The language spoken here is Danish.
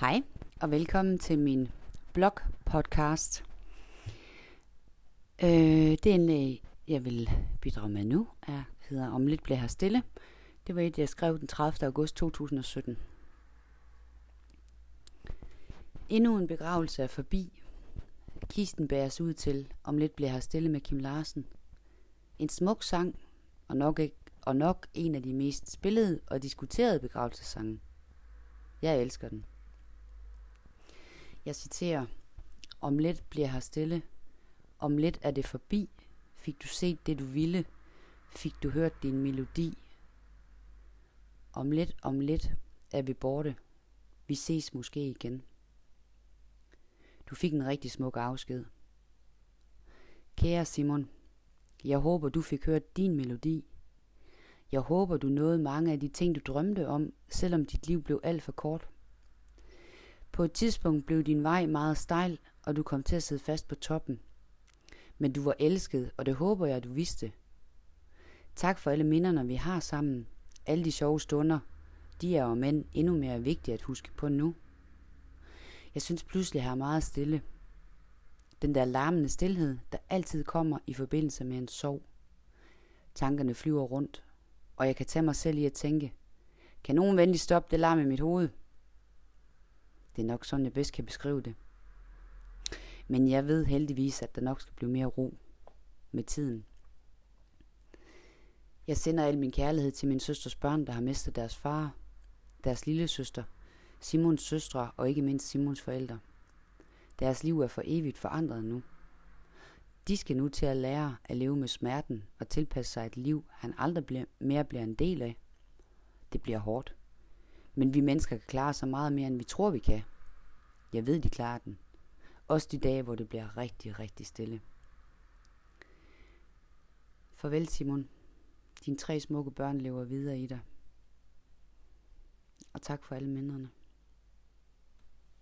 Hej og velkommen til min blog podcast. Øh, det indlæg, øh, jeg vil bidrage med nu, er, hedder Om lidt bliver her stille. Det var et, jeg skrev den 30. august 2017. Endnu en begravelse er forbi. Kisten bæres ud til Om lidt bliver her stille med Kim Larsen. En smuk sang, og nok, ikke, og nok en af de mest spillede og diskuterede begravelsessange. Jeg elsker den. Jeg citerer, om lidt bliver her stille, om lidt er det forbi, fik du set det du ville, fik du hørt din melodi. Om lidt, om lidt er vi borte, vi ses måske igen. Du fik en rigtig smuk afsked. Kære Simon, jeg håber du fik hørt din melodi. Jeg håber du nåede mange af de ting du drømte om, selvom dit liv blev alt for kort. På et tidspunkt blev din vej meget stejl, og du kom til at sidde fast på toppen. Men du var elsket, og det håber jeg, du vidste. Tak for alle minderne, vi har sammen. Alle de sjove stunder. De er om end endnu mere vigtige at huske på nu. Jeg synes pludselig, jeg er meget stille. Den der larmende stillhed, der altid kommer i forbindelse med en sov. Tankerne flyver rundt, og jeg kan tage mig selv i at tænke, kan nogen venlig stoppe det larm i mit hoved? Det er nok sådan, jeg bedst kan beskrive det. Men jeg ved heldigvis, at der nok skal blive mere ro med tiden. Jeg sender al min kærlighed til min søsters børn, der har mistet deres far, deres lille søster, Simons søstre og ikke mindst Simons forældre. Deres liv er for evigt forandret nu. De skal nu til at lære at leve med smerten og tilpasse sig et liv, han aldrig mere bliver en del af. Det bliver hårdt. Men vi mennesker kan klare så meget mere, end vi tror, vi kan. Jeg ved, de klarer den. Også de dage, hvor det bliver rigtig, rigtig stille. Farvel, Simon. Dine tre smukke børn lever videre i dig. Og tak for alle minderne.